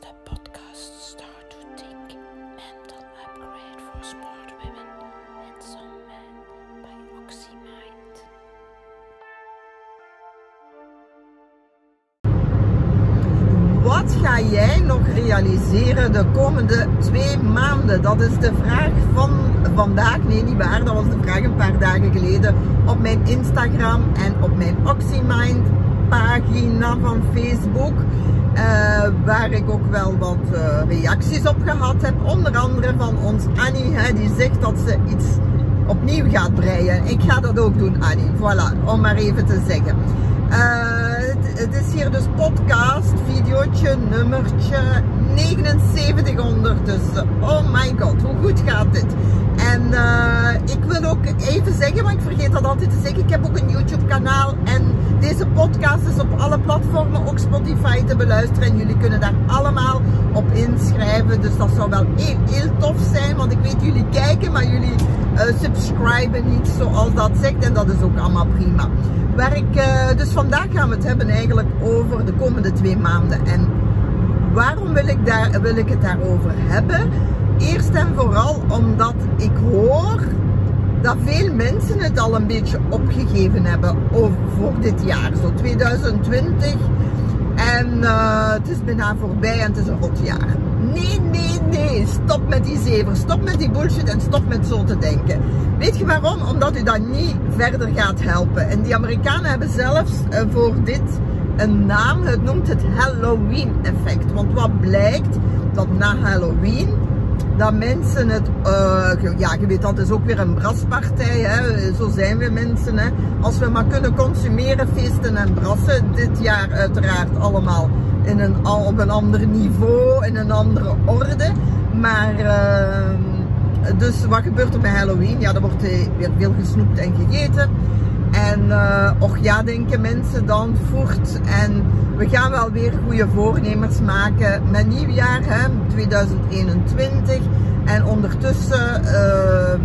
de podcast Start to Think Mental Upgrade for Smart Women and Some Men by OxyMind. Wat ga jij nog realiseren de komende twee maanden? Dat is de vraag van vandaag. Nee, niet waar. Dat was de vraag een paar dagen geleden op mijn Instagram en op mijn OxyMind pagina van Facebook. eh, waar ik ook wel wat eh, reacties op gehad heb. Onder andere van ons Annie, hè, die zegt dat ze iets opnieuw gaat breien. Ik ga dat ook doen, Annie. Voilà, om maar even te zeggen. Eh, het, is hier dus podcast, videootje, nummertje 79 ondertussen. Oh my god, hoe goed gaat dit? En ik wil ook even zeggen, maar ik vergeet dat altijd te zeggen, ik heb ook een YouTube kanaal en deze podcast is op alle platformen, ook Spotify te beluisteren en jullie kunnen daar allemaal op inschrijven. Dus dat zou wel heel, tof zijn, want ik weet jullie kijken, maar jullie eh, subscriben niet zoals dat zegt en dat is ook allemaal prima. Waar ik, eh, dus vandaag gaan we het hebben eigenlijk over de komende twee maanden. En waarom wil ik, daar, wil ik het daarover hebben? Eerst en vooral omdat ik hoor dat veel mensen het al een beetje opgegeven hebben over, voor dit jaar, zo 2020. En eh, het is bijna voorbij en het is een rot jaar. Nee, nee, nee. Stop met die zever. Stop met die bullshit en stop met zo te denken. Weet je waarom? Omdat u dat niet verder gaat helpen. En die Amerikanen hebben zelfs uh, voor dit een naam. Het noemt het Halloween effect. Want wat blijkt? Dat na Halloween dat mensen het, uh, ja je weet dat is ook weer een braspartij, hè? zo zijn we mensen. Hè? Als we maar kunnen consumeren, feesten en brassen, dit jaar uiteraard allemaal in een, op een ander niveau, in een andere orde. Maar uh, dus wat gebeurt er bij Halloween? Ja, er wordt weer veel gesnoept en gegeten. En uh, och ja, denken mensen dan voert. En we gaan wel weer goede voornemens maken met nieuwjaar, hè, 2021. En ondertussen uh,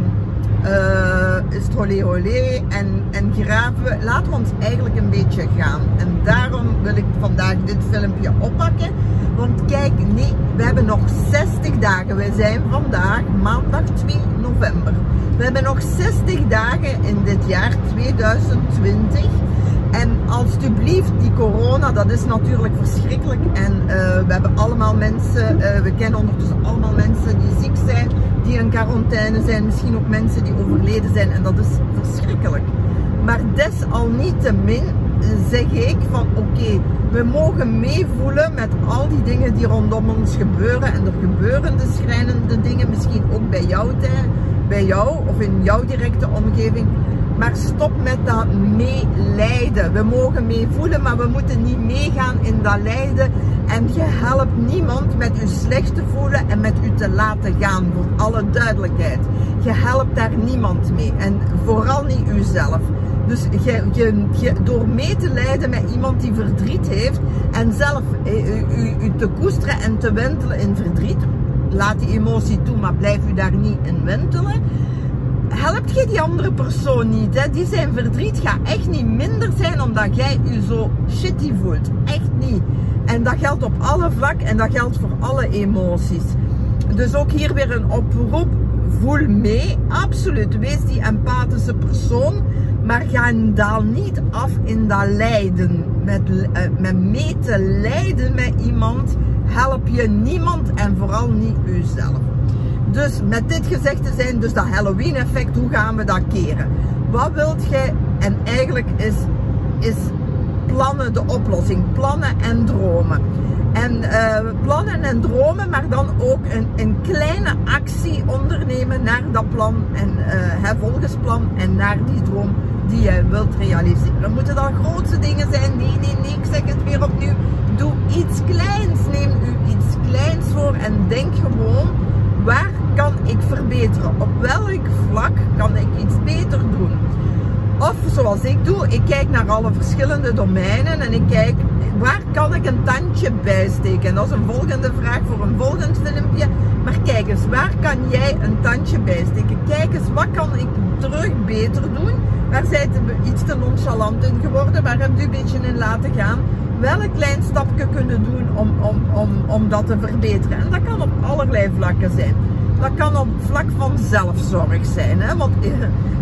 is het holé holé en, en graven we. Laten we ons eigenlijk een beetje gaan. En daarom wil ik vandaag dit filmpje oppakken. Want kijk, nee, we hebben nog 60 dagen. We zijn vandaag maandag 2 november. We hebben nog 60 dagen in dit jaar 2020. En alsjeblieft, die corona, dat is natuurlijk verschrikkelijk. En uh, we hebben allemaal mensen, uh, we kennen ondertussen allemaal mensen quarantaine zijn. Misschien ook mensen die overleden zijn. En dat is verschrikkelijk. Maar desalniettemin zeg ik van oké, we mogen meevoelen met al die dingen die rondom ons gebeuren. En er gebeuren de schrijnende dingen, misschien ook bij jou, bij jou of in jouw directe omgeving. Maar stop met dat meelijden. We mogen meevoelen, maar we moeten niet meegaan in dat lijden. En je helpt niemand met u slecht te voelen en met u te laten gaan, voor alle duidelijkheid. Je helpt daar niemand mee. En vooral niet uzelf. Dus je, je, je, door mee te lijden met iemand die verdriet heeft en zelf u, u, u te koesteren en te wentelen in verdriet, laat die emotie toe, maar blijf u daar niet in wentelen helpt je die andere persoon niet. Hè? Die zijn verdriet gaat echt niet minder zijn omdat jij je zo shitty voelt. Echt niet. En dat geldt op alle vlakken en dat geldt voor alle emoties. Dus ook hier weer een oproep. Voel mee, absoluut. Wees die empathische persoon. Maar ga daal niet af in dat lijden. Met, uh, met mee te lijden met iemand help je niemand en vooral niet uzelf. Dus met dit gezegd te zijn, dus dat Halloween effect, hoe gaan we dat keren? Wat wilt jij? En eigenlijk is, is plannen de oplossing. Plannen en dromen. En uh, plannen en dromen, maar dan ook een, een kleine actie ondernemen naar dat plan en uh, volgens plan en naar die droom die je wilt realiseren. Moeten dat grootste dingen zijn? Nee, nee, nee, ik zeg het weer opnieuw. Doe iets kleins. Neem u iets kleins voor en denk gewoon, waar kan ik verbeteren? Op welk vlak kan ik iets beter doen? Of zoals ik doe, ik kijk naar alle verschillende domeinen en ik kijk waar kan ik een tandje bijsteken. En dat is een volgende vraag voor een volgend filmpje. Maar kijk eens, waar kan jij een tandje bijsteken? Kijk eens, wat kan ik terug beter doen? Waar zijt u iets te nonchalant in geworden? Waar hebt u een beetje in laten gaan? welk klein stapje kunnen doen om, om, om, om dat te verbeteren. En dat kan op allerlei vlakken zijn. Dat kan op vlak van zelfzorg zijn. Hè? Want eh,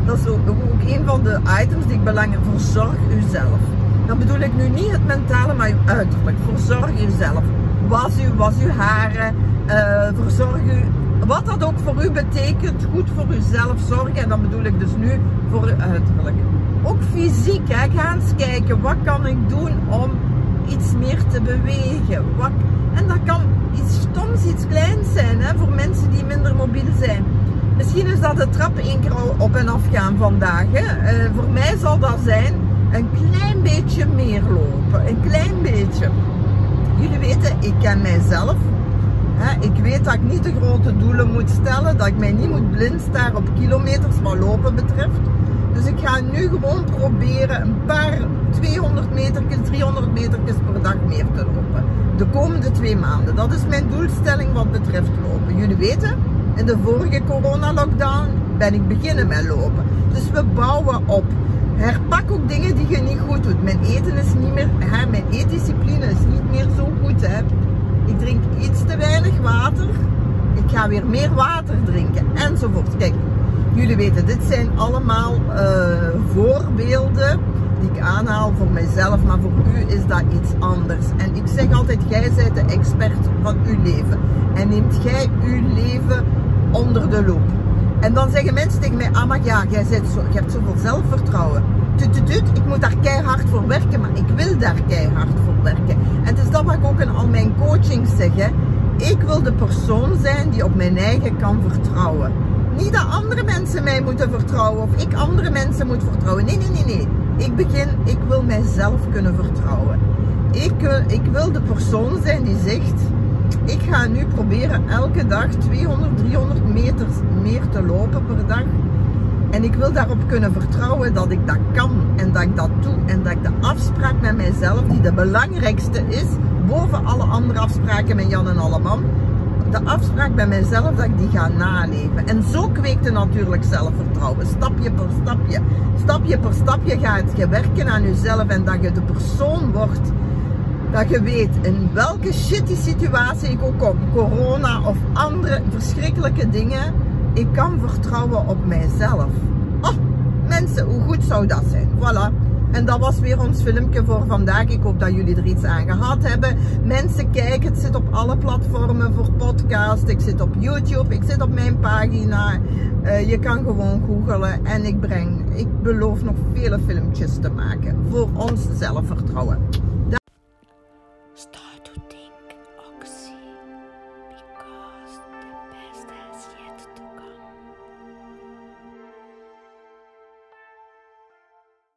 dat is ook, een van de items die ik belangrijk Verzorg uzelf. Dan bedoel ik nu niet het mentale, maar uw uiterlijk. Verzorg uzelf. Was u, was uw haren. Uh, verzorg u wat dat ook voor u betekent, goed voor uzelf zorgen. En dan bedoel ik dus nu voor uw uiterlijk. Ook fysiek, hè. ga eens kijken, wat kan ik doen om iets meer te bewegen? Wat, en dat kan iets stoms, iets kleins zijn, hè, voor mensen die minder mobiel zijn. Misschien is dat de trap één keer al op en af gaan vandaag. Hè. Uh, voor mij zal dat zijn een klein beetje meer lopen. Een klein beetje. Jullie weten, ik ken mijzelf ik weet dat ik niet de grote doelen moet stellen, dat ik mij niet moet blind staren op kilometers wat lopen betreft. Dus ik ga nu gewoon proberen een paar 200 meter, 300 meter per dag meer te lopen. De komende twee maanden. Dat is mijn doelstelling wat betreft lopen. Jullie weten, in de vorige corona-lockdown ben ik beginnen met lopen. Dus we bouwen op. Herpak ook dingen die je niet goed doet. Mijn eten is niet meer, hè, mijn eetdiscipline is niet meer zo goed. Hè. Ik drink iets te weinig water. Ik ga weer meer water drinken enzovoort. Kijk, jullie weten, dit zijn allemaal uh, voorbeelden die ik aanhaal voor mijzelf, maar voor u is dat iets anders. En ik zeg altijd, jij bent de expert van uw leven. En neemt jij uw leven onder de loep. En dan zeggen mensen tegen mij, ah maar ja, jij bent zo, je hebt zoveel zelfvertrouwen. Tut, tut, tut, ik moet daar keihard voor werken, maar ik wil daar keihard voor werken. En het is dat wat ik ook in al mijn coachings zeg. Ik wil de persoon zijn die op mijn eigen kan vertrouwen. Niet dat andere mensen mij moeten vertrouwen of ik andere mensen moet vertrouwen. Nee, nee, nee, nee. Ik begin, ik wil mijzelf kunnen vertrouwen. Ik, eh, ik wil de persoon zijn die zegt, ik ga nu proberen elke dag 200, 300 meter meer te lopen per dag. En ik wil daarop kunnen vertrouwen dat ik dat kan en dat ik dat doe. En dat ik de afspraak met mijzelf, die de belangrijkste is, boven alle andere afspraken met Jan en Alleman, de afspraak bij mijzelf dat ik die ga naleven. En zo kweekt natuurlijk zelfvertrouwen. Stapje per stapje. Stapje per stapje gaat je werken aan jezelf en dat je de persoon wordt. Dat je weet in welke shitty situatie ik ook kom. Corona of andere verschrikkelijke dingen ik kan vertrouwen op mijzelf. Oh, mensen, hoe goed zou dat zijn? Voilà. En dat was weer ons filmpje voor vandaag. Ik hoop dat jullie er iets aan gehad hebben. Mensen, kijk, het zit op alle platformen voor podcast. Ik zit op YouTube, ik zit op mijn pagina. Uh, je kan gewoon googelen en ik breng, ik beloof nog vele filmpjes te maken voor ons zelfvertrouwen.